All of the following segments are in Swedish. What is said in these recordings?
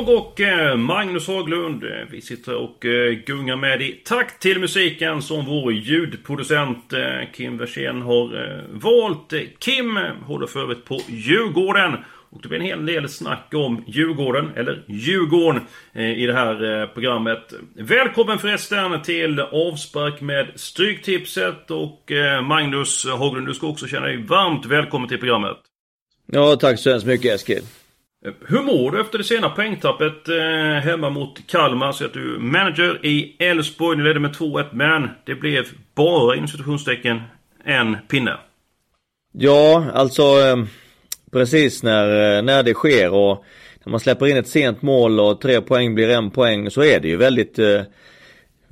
Jag och eh, Magnus Haglund, eh, vi sitter och eh, gungar med i takt till musiken som vår ljudproducent Kim Versén har valt. Kim håller för övrigt på Djurgården. Och det blir en hel del snack om Djurgården, eller Djurgården, i det här programmet. Välkommen förresten till avspark med Stryktipset och Magnus Haglund, du ska också känna dig varmt välkommen till programmet. Ja, tack så hemskt mycket Eskil. Eh, hur mår du efter det sena poängtappet eh, hemma mot Kalmar? Så att du är manager i Elfsborg. Ni ledde med 2-1 men det blev bara inom situationstecken en pinne. Ja, alltså eh, precis när, eh, när det sker och när man släpper in ett sent mål och tre poäng blir en poäng så är det ju väldigt eh,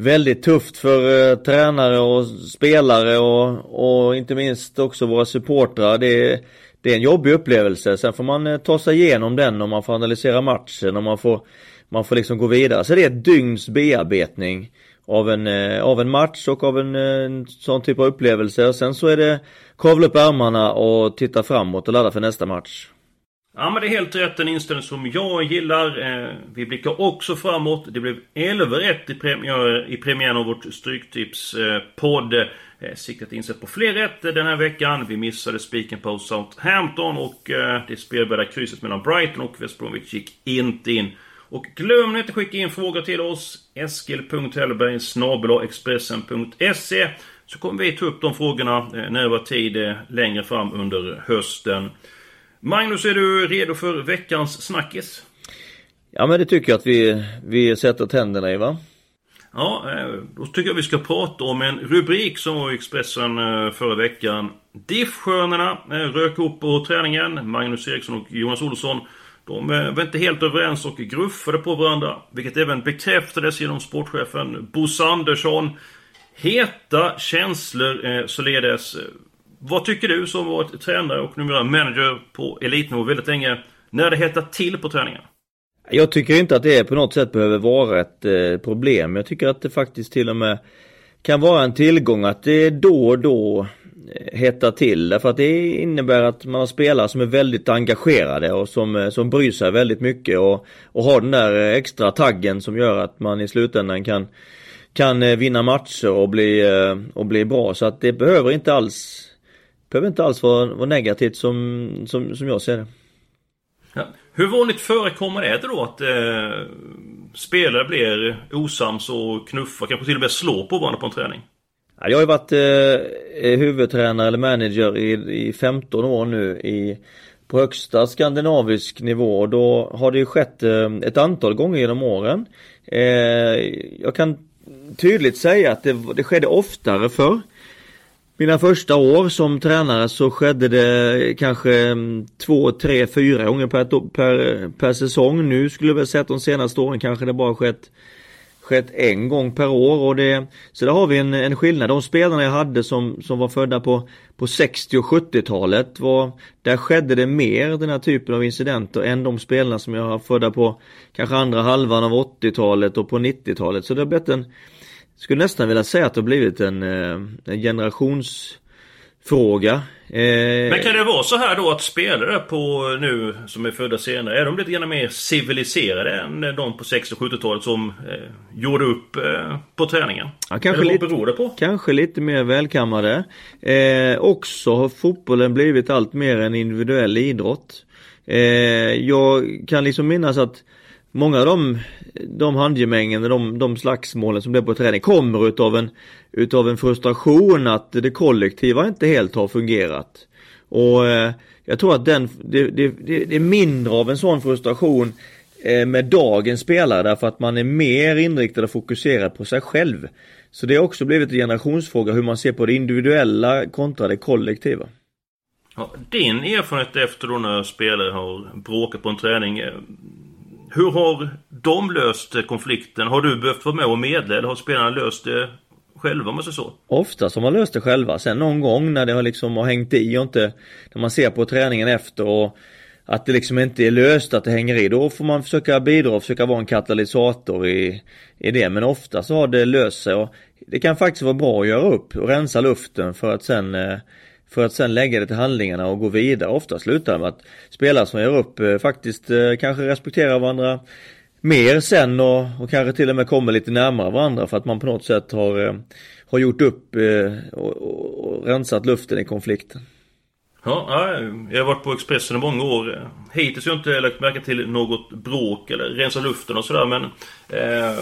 Väldigt tufft för eh, tränare och spelare och, och inte minst också våra supportrar. Det det är en jobbig upplevelse. Sen får man eh, ta sig igenom den och man får analysera matchen och man får, man får liksom gå vidare. Så det är ett dygns bearbetning av en, eh, av en match och av en, eh, en sån typ av upplevelse. Och sen så är det kavla upp ärmarna och titta framåt och ladda för nästa match. Ja men det är helt rätt en inställning som jag gillar. vi blickar också framåt. Det blev 11 rätt i, premiär, i premiären av vårt Stryktipspodd. Eh, Eh, Eh, siktat in sig på fler rätt den här veckan. Vi missade spiken på Southampton och eh, det spelvärda krysset mellan Brighton och West Bromwich gick inte in. Och glöm inte att skicka in frågor till oss. Eskil.Hellberg Expressen.se Så kommer vi ta upp de frågorna eh, när det var tid längre fram under hösten. Magnus, är du redo för veckans snackis? Ja men det tycker jag att vi, vi sätter tänderna i va? Ja, eh, då tycker jag vi ska prata om en rubrik som var i Expressen eh, förra veckan. Diffstjärnorna eh, rök upp på träningen. Magnus Eriksson och Jonas Olsson de eh, var inte helt överens och gruffade på varandra. Vilket även bekräftades genom sportchefen Bosse Andersson. Heta känslor således. Vad tycker du som varit tränare och numera manager på elitnivå väldigt länge. När det hettar till på träningen? Jag tycker inte att det på något sätt behöver vara ett eh, problem. Jag tycker att det faktiskt till och med kan vara en tillgång att det då och då eh, hettar till. Därför att det innebär att man har spelare som är väldigt engagerade och som, eh, som bryr sig väldigt mycket och, och har den där eh, extra taggen som gör att man i slutändan kan, kan vinna matcher och bli, och bli bra. Så att det behöver inte alls behöver inte alls vara, vara negativt som, som, som jag ser det. Ja. Hur vanligt förekommer det då att eh, spelare blir osams och knuffar, kanske till och med slår på varandra på en träning? Jag har ju varit eh, huvudtränare eller manager i, i 15 år nu i på högsta skandinavisk nivå och då har det ju skett eh, ett antal gånger genom åren. Eh, jag kan tydligt säga att det, det skedde oftare förr. Mina första år som tränare så skedde det kanske mm, två, tre, fyra gånger per, per, per säsong. Nu skulle jag väl säga att de senaste åren kanske det bara skett skett en gång per år och det Så där har vi en, en skillnad. De spelarna jag hade som, som var födda på, på 60 och 70-talet var Där skedde det mer den här typen av incidenter än de spelarna som jag har födda på Kanske andra halvan av 80-talet och på 90-talet. Så det har blivit en skulle nästan vilja säga att det har blivit en, eh, en generationsfråga. Eh, Men kan det vara så här då att spelare på nu som är födda senare, är de lite grann mer civiliserade än de på 60 och 70-talet som eh, gjorde upp eh, på träningen? Ja, kanske, Eller vad beror det på? kanske lite mer välkammade. Eh, också har fotbollen blivit allt mer en individuell idrott. Eh, jag kan liksom minnas att Många av de, de handgemängen, de, de slagsmålen som blev på träning kommer utav en, utav en frustration att det kollektiva inte helt har fungerat. Och eh, jag tror att den, det, det, det, är mindre av en sån frustration eh, med dagens spelare därför att man är mer inriktad och fokuserad på sig själv. Så det har också blivit en generationsfråga hur man ser på det individuella kontra det kollektiva. Ja, din erfarenhet efter då när spelare har bråkat på en träning eh, hur har de löst konflikten? Har du behövt vara med och medla eller har spelarna löst det själva om man säger så. Oftast har man löst det själva. Sen någon gång när det har liksom har hängt i och inte, när man ser på träningen efter och att det liksom inte är löst, att det hänger i. Då får man försöka bidra och försöka vara en katalysator i, i det. Men ofta så har det löst sig och det kan faktiskt vara bra att göra upp och rensa luften för att sen eh, för att sen lägga det till handlingarna och gå vidare. Ofta slutar det med att spelare som gör upp eh, faktiskt eh, kanske respekterar varandra mer sen och, och kanske till och med kommer lite närmare varandra för att man på något sätt har, eh, har gjort upp och, och, och rensat luften i konflikten. Ja, jag har varit på Expressen i många år. Hittills har jag inte lagt märke till något bråk eller rensa luften och sådär men eh,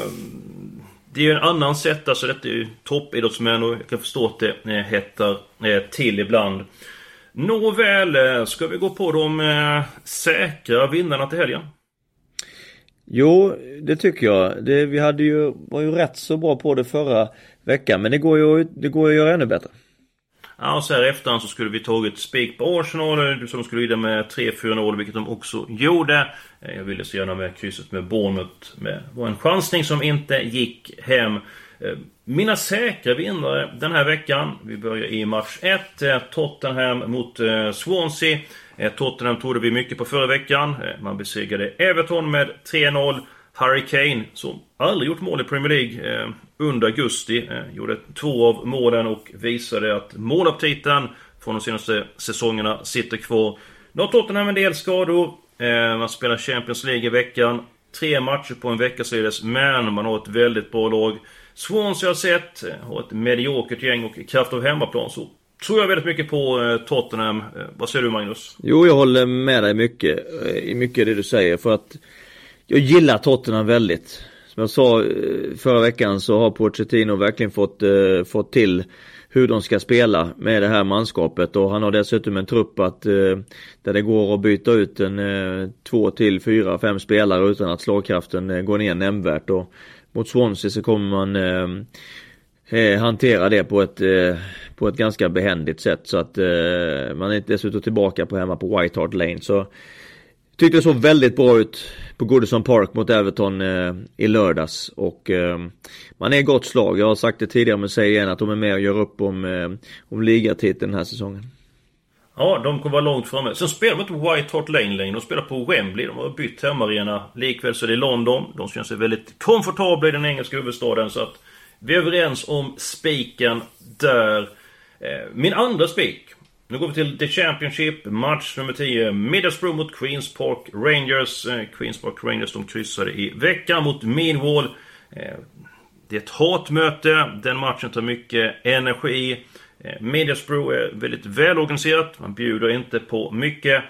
det är ju en annan sätt, alltså detta är ju toppidrottsmän och jag kan förstå att det eh, hettar eh, till ibland. Nåväl, eh, ska vi gå på de säkra vinnarna till helgen? Jo, det tycker jag. Det, vi hade ju, var ju rätt så bra på det förra veckan men det går ju, det går ju att göra ännu bättre. Ja, och så här i efterhand så skulle vi tagit spik på Arsenal eh, som skulle lida med 3-4-0, vilket de också gjorde. Eh, jag ville så gärna med krysset med Bournemouth. Det var en chansning som inte gick hem. Eh, mina säkra vinnare den här veckan. Vi börjar i match 1. Tottenham mot Swansea. Tottenham trodde vi mycket på förra veckan. Man besegrade Everton med 3-0. Harry Kane, som aldrig gjort mål i Premier League eh, under augusti, eh, gjorde två av målen och visade att målaptiten från de senaste säsongerna sitter kvar. Nu har Tottenham en del skador. Eh, man spelar Champions League i veckan. Tre matcher på en vecka således, men man har ett väldigt bra lag. Swansea har sett, eh, har ett mediokert gäng och i kraft av hemmaplan så tror jag väldigt mycket på eh, Tottenham. Eh, vad säger du Magnus? Jo, jag håller med dig mycket eh, i mycket det du säger för att jag gillar Tottenham väldigt. Som jag sa eh, förra veckan så har Pochettino verkligen fått, eh, fått till hur de ska spela med det här manskapet. Och han har dessutom en trupp att eh, där det går att byta ut en eh, två till fyra, fem spelare utan att slagkraften eh, går ner nämnvärt. Och mot Swansea så kommer man eh, eh hantera det på ett, eh, på ett ganska behändigt sätt. Så att man är dessutom tillbaka på hemma på White Hart Lane. Så Tyckte det såg väldigt bra ut på Goodison Park mot Everton eh, i lördags och eh, man är i gott slag. Jag har sagt det tidigare men säger igen att de är med och gör upp om, eh, om ligatiteln den här säsongen. Ja, de kommer vara långt framme. Sen spelar de inte på White Hart Lane längre. De spelar på Wembley. De har bytt hemmaarena. Likväl så är det London. De känner sig väldigt komfortabla i den engelska huvudstaden. Så att vi är överens om spiken där. Eh, min andra spik nu går vi till The Championship, match nummer 10. Middlesbrough mot Queens Park Rangers. Eh, Queens Park Rangers de kryssade i veckan mot Millwall. Eh, det är ett hatmöte. Den matchen tar mycket energi. Eh, Middlesbrough är väldigt välorganiserat. Man bjuder inte på mycket.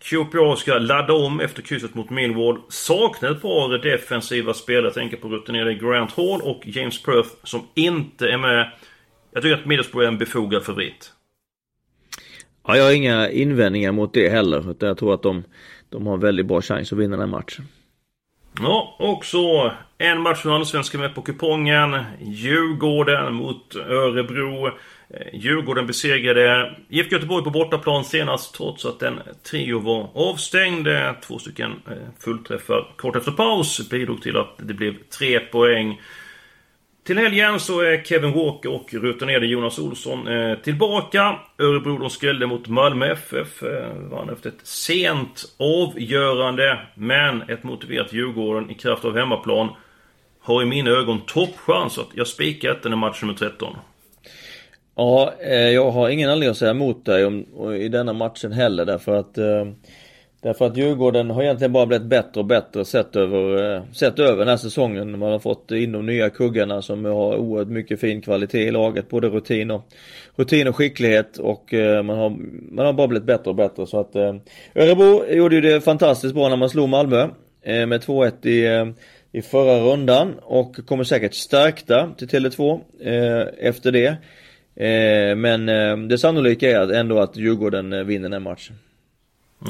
QPR ska ladda om efter krysset mot Millwall. Saknar ett par defensiva spelare. Jag tänker på rutinerade Grant Hall och James Perth som inte är med. Jag tycker att Middlesbrough är en befogad favorit. Ja, jag har inga invändningar mot det heller. Utan jag tror att de, de har väldigt bra chans att vinna den här matchen. Ja, också en match från Allsvenskan med på kupongen. Djurgården mot Örebro. Eh, Djurgården besegrade IFK Göteborg på bortaplan senast trots att en trio var avstängd. Eh, två stycken eh, fullträffar kort efter paus bidrog till att det blev tre poäng. Till helgen så är Kevin Walker och rutinerade Jonas Olsson eh, tillbaka. Örebro de skrällde mot Malmö FF. Eh, vann efter ett sent avgörande. Men ett motiverat Djurgården i kraft av hemmaplan har i mina ögon toppchans. Att jag spikar ettan i match nummer 13. Ja, eh, jag har ingen anledning att säga emot dig om, i denna matchen heller därför att eh, Därför att Djurgården har egentligen bara blivit bättre och bättre sett över, eh, sett över den här säsongen. Man har fått in de nya kuggarna som har oerhört mycket fin kvalitet i laget. Både rutin och, rutin och skicklighet och eh, man har, man har bara blivit bättre och bättre. Så att eh, Örebro gjorde ju det fantastiskt bra när man slog Malmö med 2-1 i, i förra rundan och kommer säkert stärkta till Tele2 efter det. Men det sannolika är ändå att Djurgården vinner den här matchen.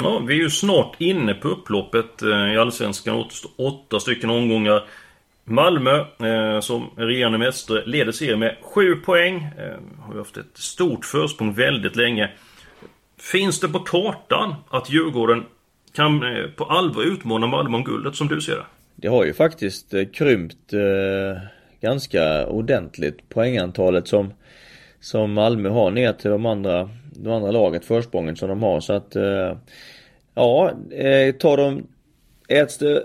Ja, vi är ju snart inne på upploppet eh, i Allsvenskan. Återstår åtta stycken omgångar. Malmö, eh, som regerande mästare, leder serien med 7 poäng. Eh, har ju haft ett stort försprång väldigt länge. Finns det på kartan att Djurgården kan eh, på allvar utmana Malmö om guldet som du ser det? Det har ju faktiskt eh, krympt eh, ganska ordentligt poängantalet som, som Malmö har ner till de andra, de andra laget, försprånget som de har. Så att eh, ja, eh, tar de äts det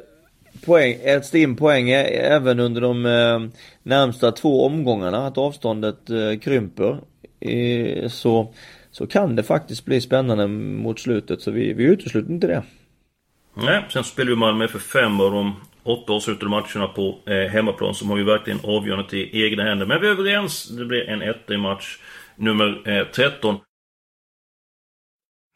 poäng, äts det in poäng eh, även under de eh, närmsta två omgångarna, att avståndet eh, krymper. Eh, så, så kan det faktiskt bli spännande mot slutet, så vi, vi utesluter inte det. Nej, sen spelar ju Malmö för fem av de åtta avslutade matcherna på eh, hemmaplan som har ju verkligen avgörandet i egna händer. Men vi är överens, det blir en etta i match nummer eh, 13.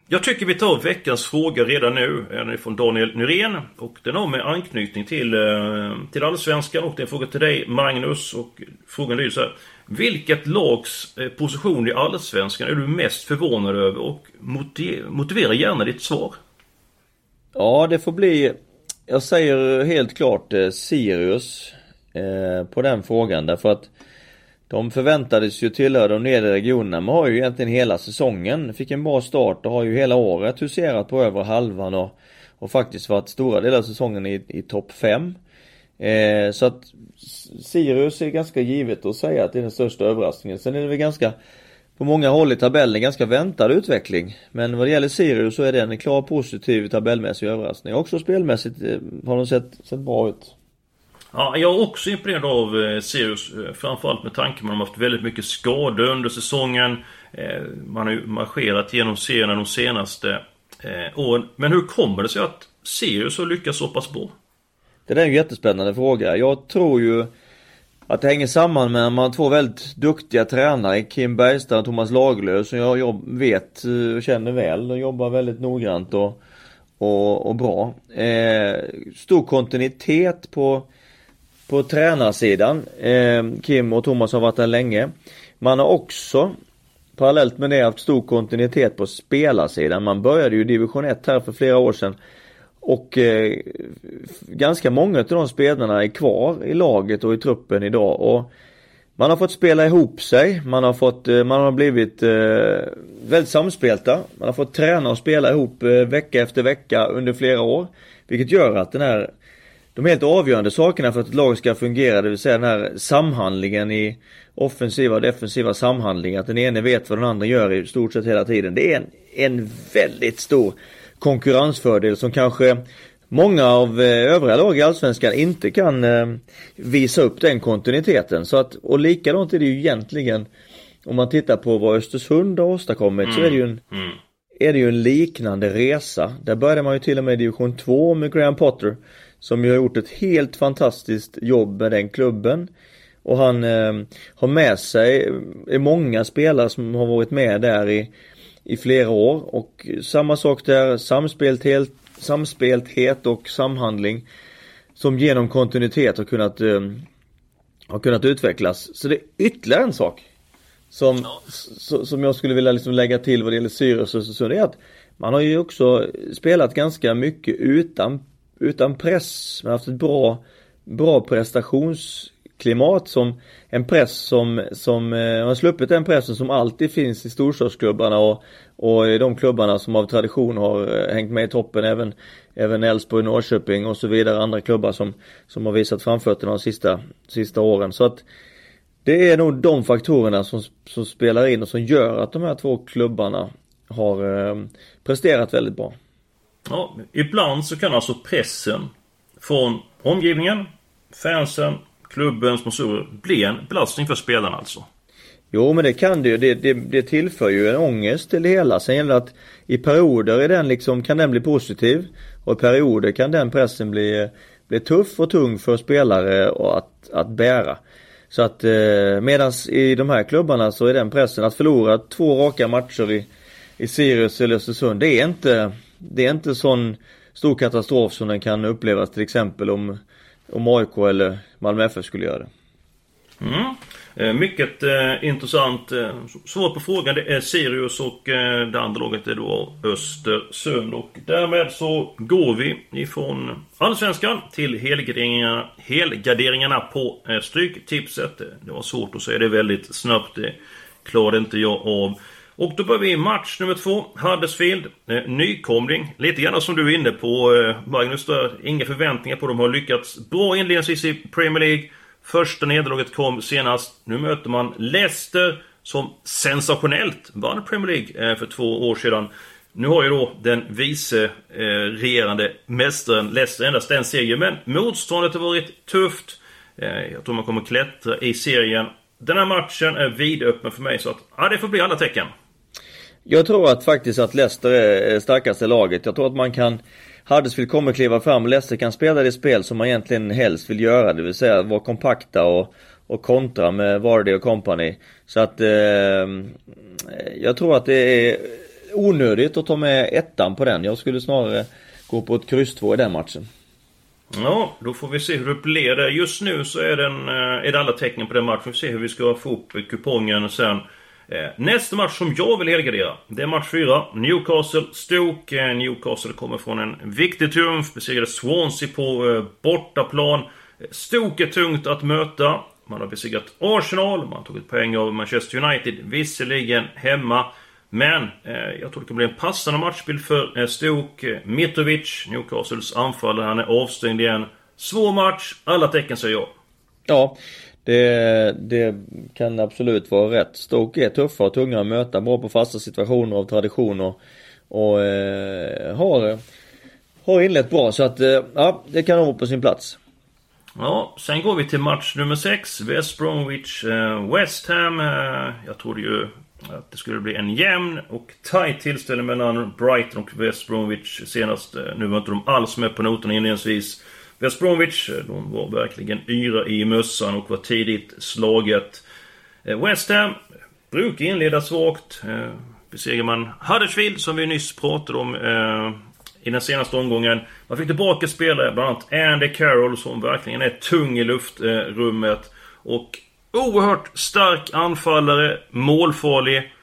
Jag tycker vi tar veckans fråga redan nu. Den är från Daniel Nyrén. Och den har med anknytning till, eh, till Allsvenskan. Och det är en fråga till dig Magnus. Och frågan lyder så här. Vilket lags eh, position i Allsvenskan är du mest förvånad över? Och motivera gärna ditt svar. Ja, det får bli jag säger helt klart eh, Sirius eh, på den frågan därför att de förväntades ju tillhöra de nedre regionerna men har ju egentligen hela säsongen. Fick en bra start och har ju hela året huserat på över halvan och, och faktiskt varit stora delar av säsongen i, i topp 5. Eh, så att Sirius är ganska givet att säga att det är den största överraskningen. Sen är det väl ganska på många håll i tabellen ganska väntad utveckling. Men vad det gäller Sirius så är det en klar positiv tabellmässig överraskning. Också spelmässigt eh, har de sett, sett bra ut. Ja, jag är också imponerad av eh, Sirius. Eh, framförallt med tanke på att de har haft väldigt mycket skador under säsongen. Man har ju marscherat genom serierna de senaste åren. Men hur kommer det sig att Sirius har lyckats så pass bra? Det är en jättespännande fråga. Jag tror ju att det hänger samman med att man har två väldigt duktiga tränare, Kim Bergstrand och Thomas Lagerlöf, som jag, jag vet eh, och känner väl. De jobbar väldigt noggrant och, och, och bra. Eh, stor kontinuitet på, på tränarsidan. Eh, Kim och Thomas har varit där länge. Man har också parallellt med det haft stor kontinuitet på spelarsidan. Man började ju i division 1 här för flera år sedan och eh, ganska många av de spelarna är kvar i laget och i truppen idag och man har fått spela ihop sig, man har fått, eh, man har blivit eh, väldigt samspelta. Man har fått träna och spela ihop eh, vecka efter vecka under flera år. Vilket gör att den här, de helt avgörande sakerna för att ett lag ska fungera, det vill säga den här samhandlingen i offensiva och defensiva samhandling, att den ene vet vad den andra gör i stort sett hela tiden. Det är en, en väldigt stor konkurrensfördel som kanske många av eh, övriga lag i Allsvenskan inte kan eh, visa upp den kontinuiteten. Så att, och likadant är det ju egentligen om man tittar på vad Östersund har åstadkommit mm. så är det ju en mm. är det ju en liknande resa. Där började man ju till och med i division 2 med Graham Potter som ju har gjort ett helt fantastiskt jobb med den klubben. Och han eh, har med sig är många spelare som har varit med där i i flera år och samma sak där, samspelthet, samspelthet och samhandling som genom kontinuitet har kunnat eh, har kunnat utvecklas. Så det är ytterligare en sak som, som jag skulle vilja liksom lägga till vad det gäller Sirius och Östersund. Det är att man har ju också spelat ganska mycket utan, utan press. Man har haft ett bra, bra prestations klimat som en press som, som eh, har sluppit den pressen som alltid finns i storstadsklubbarna och, och i de klubbarna som av tradition har eh, hängt med i toppen även Även Elfsborg, Norrköping och så vidare andra klubbar som, som har visat framfötterna de sista, sista åren. Så att det är nog de faktorerna som, som spelar in och som gör att de här två klubbarna har eh, presterat väldigt bra. Ja, ibland så kan alltså pressen från omgivningen, fansen, klubben, sponsorer, blir en belastning för spelarna alltså? Jo men det kan det ju. Det, det, det tillför ju en ångest till det hela. Sen gäller det att i perioder är den liksom, kan den bli positiv. Och i perioder kan den pressen bli, bli tuff och tung för spelare att, att bära. Så att eh, medans i de här klubbarna så är den pressen att förlora två raka matcher i, i Sirius eller Östersund. Det är inte, det är inte sån stor katastrof som den kan upplevas till exempel om om AIK eller Malmö FF skulle göra det. Mm. Eh, mycket eh, intressant. Eh, svar på frågan det är Sirius och eh, det andra laget är då Östersund. Och därmed så går vi ifrån Allsvenskan till helgarderingarna, helgarderingarna på eh, Stryktipset. Det var svårt att säga det väldigt snabbt. Det klarade inte jag av. Och då börjar vi match nummer två. Huddersfield. Eh, nykomling. Lite grann som du är inne på eh, Magnus där. Inga förväntningar på. De har lyckats bra inledningsvis i Premier League. Första nederlaget kom senast. Nu möter man Leicester som sensationellt vann Premier League eh, för två år sedan. Nu har ju då den vice eh, regerande mästaren Leicester endast en seger, men motståndet har varit tufft. Eh, jag tror man kommer klättra i serien. Den här matchen är vidöppen för mig, så att ja, det får bli alla tecken. Jag tror att faktiskt att Leicester är starkaste laget. Jag tror att man kan Huddersfield kommer kliva fram och Leicester kan spela det spel som man egentligen helst vill göra. Det vill säga vara kompakta och, och kontra med Vardy och company. Så att eh, jag tror att det är onödigt att ta med ettan på den. Jag skulle snarare gå på ett kryss 2 i den matchen. Ja, då får vi se hur det blir. Just nu så är, den, eh, är det alla tecken på den matchen. Vi får se hur vi ska få upp kupongen sen. Eh, nästa match som jag vill helgardera, det är match 4. Newcastle-Stoke. Eh, Newcastle kommer från en viktig triumf, besegrade Swansea på eh, bortaplan. Stoke är tungt att möta. Man har besegrat Arsenal, man har tagit poäng av Manchester United, visserligen hemma. Men eh, jag tror det kan bli en passande matchbild för eh, Stoke. Mitrovic, Newcastles anfallare, han är avstängd igen. Svår match, alla tecken säger jag. Ja, det, det kan absolut vara rätt. Stoke är tuffa och tunga att möta, bra på fasta situationer av tradition och, och eh, har, har inlett bra så att eh, ja, det kan nog vara på sin plats. Ja, sen går vi till match nummer 6. West Bromwich, eh, West Ham. Eh, jag trodde ju att det skulle bli en jämn och tight tillställning mellan Brighton och West Bromwich senast. Eh, nu var inte de alls med på noterna inledningsvis. West Bromwich, eh, de var verkligen yra i mössan och var tidigt slaget. Eh, West Ham brukar inleda svagt. Eh, Besegrar man Huddersfield, som vi nyss pratade om i den senaste omgången. Man fick tillbaka spelare, bland annat Andy Carroll, som verkligen är tung i luftrummet. Och Oerhört stark anfallare, målfarlig.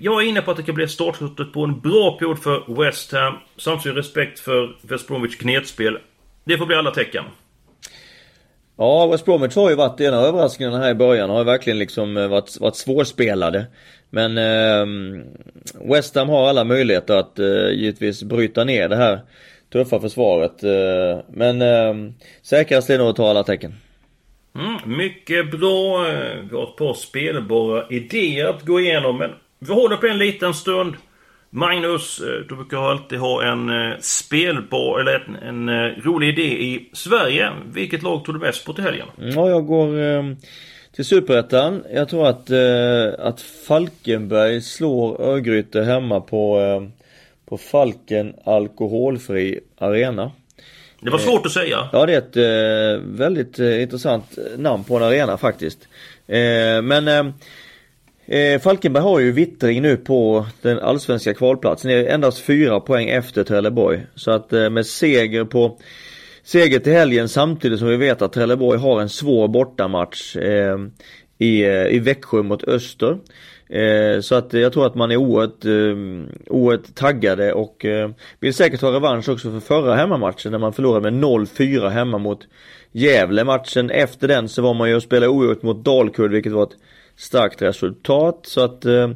Jag är inne på att det kan bli startskottet på en bra period för West Ham. Samtidigt respekt för West Bromwich knetspel. Det får bli alla tecken. Ja, West Bromwich har ju varit en av överraskningarna här i början. Har ju verkligen liksom eh, varit, varit svårspelade. Men eh, West Ham har alla möjligheter att eh, givetvis bryta ner det här tuffa försvaret. Eh, men eh, säkrast är nog att ta alla tecken. Mm, mycket bra. Vi har ett par spelbara idéer att gå igenom. Men vi håller på en liten stund. Magnus, eh, du brukar alltid ha en eh, spelbar, eller en, en eh, rolig idé i Sverige. Vilket lag tog du mest på till helgen? Ja, jag går eh, till Superettan. Jag tror att, eh, att Falkenberg slår Örgryte hemma på, eh, på Falken Alkoholfri Arena. Det var svårt att säga. Ja det är ett väldigt intressant namn på en arena faktiskt. Men eh, Falkenberg har ju vittring nu på den allsvenska kvalplatsen. Det är endast fyra poäng efter Trelleborg. Så att eh, med seger på Seger till helgen samtidigt som vi vet att Trelleborg har en svår bortamatch eh, i, eh, i Växjö mot Öster. Eh, så att jag tror att man är oerhört, eh, oerhört taggade och eh, vill säkert ha revansch också för förra hemmamatchen när man förlorade med 0-4 hemma mot Gävle. Matchen efter den så var man ju och spelade oerhört mot Dalkurd vilket var ett starkt resultat. Så att eh,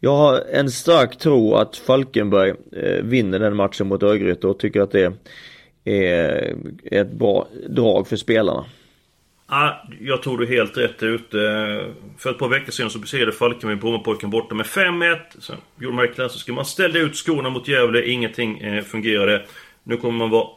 jag har en stark tro att Falkenberg eh, vinner den matchen mot Örgryte och tycker att det är ett bra drag för spelarna. Ja, jag tror du helt rätt ute. För ett par veckor sedan så besegrade Falkenberg Brommapojken borta med 5-1. Sen gjorde man det klassiska. Man ställde ut skorna mot Gävle, ingenting eh, fungerade. Nu kommer man vara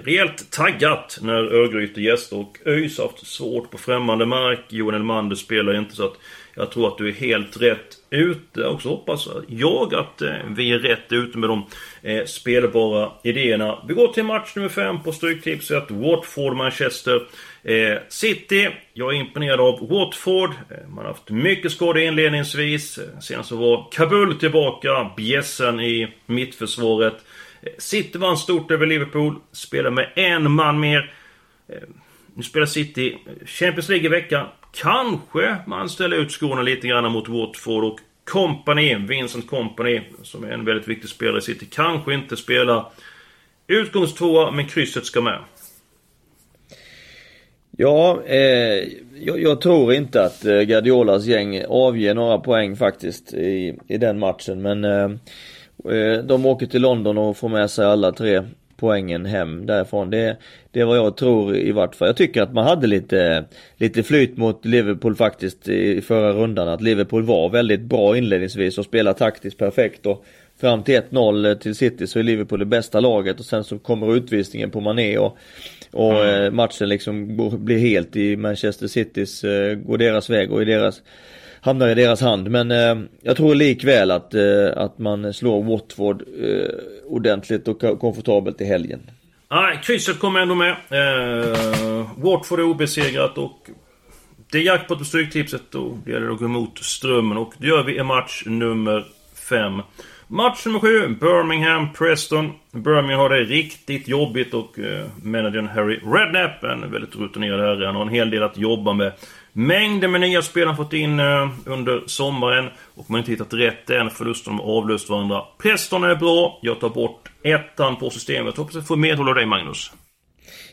rejält taggat när Örgryte gäster och ÖIS har haft svårt på främmande mark. Johan Elmander spelar inte så att jag tror att du är helt rätt ute. Också hoppas jag att eh, vi är rätt ute med de eh, spelbara idéerna. Vi går till match nummer 5 på Stryktipset. Watford-Manchester. Eh, City. Jag är imponerad av Watford. Man har haft mycket skador inledningsvis. Senast så var Kabul tillbaka. Bjässen i mittförsvaret. City vann stort över Liverpool. Spelar med en man mer. Eh, nu spelar City Champions League i veckan. Kanske man ställer ut skorna lite grann mot Watford och Company, Vincent Company, som är en väldigt viktig spelare i City, kanske inte spelar utgångstvåa, men krysset ska med. Ja, eh, jag, jag, tror inte att eh, Guardiolas gäng avger några poäng faktiskt i, i den matchen. Men eh, de åker till London och får med sig alla tre poängen hem därifrån. Det, det är vad jag tror i vart fall. Jag tycker att man hade lite, lite flyt mot Liverpool faktiskt i förra rundan. Att Liverpool var väldigt bra inledningsvis och spelade taktiskt perfekt. Och fram till 1-0 till City så är Liverpool det bästa laget och sen så kommer utvisningen på Mané och, och mm. Eh, matchen liksom blir helt i Manchester Citys, eh, går deras väg och i deras hamnar i deras hand. Men eh, jag tror likväl att, eh, att man slår Watford eh, ordentligt och komfortabelt i helgen. Nej, krysset kommer ändå med. Eh, Watford är obesegrat och det är jackpot på Stryktipset och det gäller att gå emot strömmen och det gör vi i match nummer 5. Match nummer 7, Birmingham, Preston. Birmingham har det riktigt jobbigt och eh, managern Harry Redknapp, en väldigt rutinerad herre, han har en hel del att jobba med. Mängder med nya spel har fått in eh, under sommaren och man har inte hittat rätt än. Förlusterna har avlöst varandra. Preston är bra. Jag tar bort ettan på systemet. Jag Hoppas jag får medhåll av dig Magnus.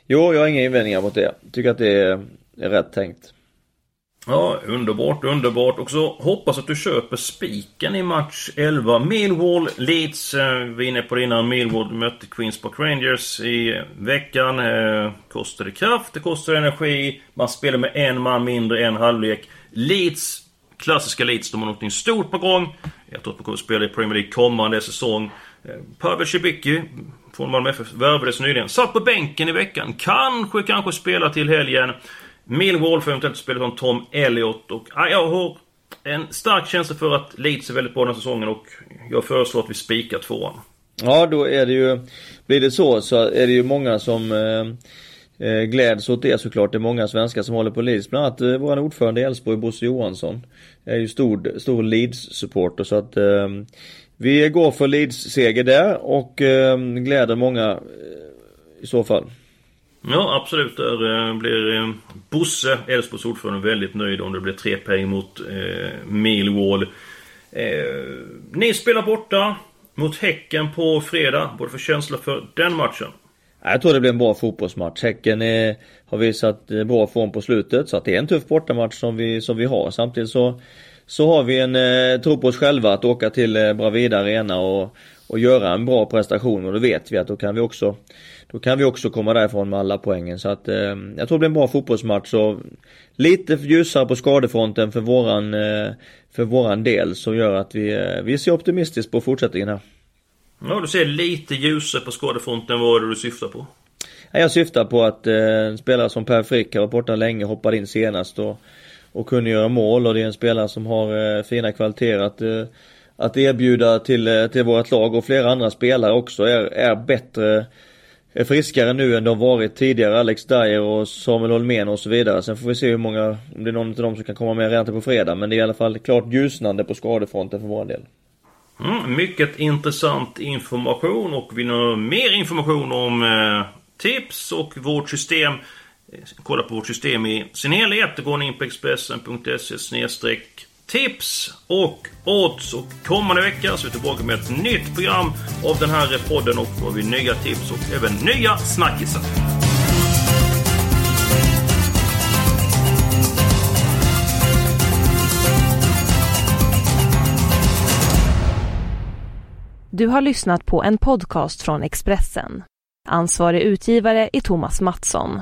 Jo, jag har inga invändningar mot det. Tycker att det är rätt tänkt. Ja, underbart, underbart. Och så hoppas att du köper spiken i match 11. Millwall, Leeds. Eh, vi är inne på det innan. Millwall mötte Queens Park Rangers i veckan. Eh, Kostade kraft, det kostar energi. Man spelar med en man mindre, en halvlek. Leeds, klassiska Leeds, de har någonting stort på gång. Jag tror att de kommer att spela i Premier League kommande säsong. Eh, Pavel Cibicki från Malmö FF värvades nyligen. Satt på bänken i veckan. Kanske, kanske spela till helgen. Millwall får eventuellt spela som Tom Elliot och ja, jag har en stark känsla för att Leeds är väldigt bra den här säsongen och jag föreslår att vi spikar tvåan. Ja, då är det ju, blir det så så är det ju många som eh, eh gläds åt det såklart. Det är många svenskar som håller på Leeds. Bland annat eh, vår ordförande i Elfsborg, Bosse Johansson. Är ju stor, stor Leeds-supporter så att eh, vi går för Leeds-seger där och eh, gläder många eh, i så fall. Ja, absolut. Där eh, blir eh, Bosse, Elfsborgs ordförande, väldigt nöjd om det blir tre poäng mot eh, Millwall. Eh, ni spelar borta mot Häcken på fredag. Vad för känsla för den matchen? Jag tror det blir en bra fotbollsmatch. Häcken är, har visat bra form på slutet så att det är en tuff bortamatch som vi, som vi har. Samtidigt så, så har vi en eh, tro på oss själva att åka till eh, Bravida Arena och, och göra en bra prestation och då vet vi att då kan vi också då kan vi också komma därifrån med alla poängen. Så att eh, jag tror det blir en bra fotbollsmatch. Och lite ljusare på skadefronten för våran, eh, för våran del som gör att vi, eh, vi ser optimistiskt på fortsättningen här. Ja, du ser lite ljusare på skadefronten. Vad är det du syftar på? Jag syftar på att eh, en spelare som Per Frick har varit borta länge, hoppade in senast och, och kunde göra mål. Och det är en spelare som har eh, fina kvaliteter att, erbjuda till, eh, till vårt lag. Och flera andra spelare också är, är bättre är friskare nu än de varit tidigare. Alex Dyer och Samuel Holmén och så vidare. Sen får vi se hur många, om det är någon av dem som kan komma med redan till på fredag. Men det är i alla fall klart ljusnande på skadefronten för vår del. Mm, mycket intressant information och vill ni ha mer information om eh, tips och vårt system eh, Kolla på vårt system i sin helhet. Då går ni in på Expressen.se tips och odds. Och kommande vecka så är vi tillbaka med ett nytt program av den här podden och då har vi nya tips och även nya snackisar. Du har lyssnat på en podcast från Expressen. Ansvarig utgivare är Thomas Mattsson.